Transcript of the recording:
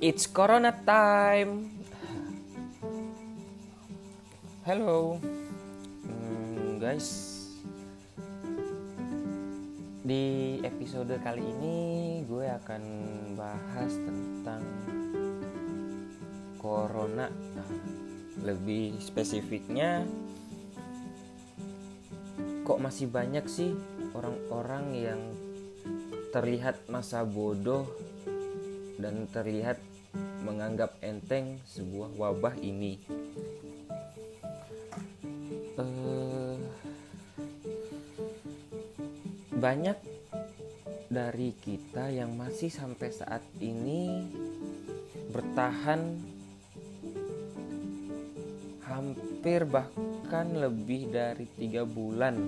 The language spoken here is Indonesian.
It's Corona time. Hello, Hmm, guys. Di episode kali ini gue akan bahas tentang Corona. Lebih spesifiknya, kok masih banyak sih orang-orang yang terlihat masa bodoh dan terlihat menganggap enteng sebuah wabah ini. Eh, banyak dari kita yang masih sampai saat ini bertahan hampir bahkan lebih dari tiga bulan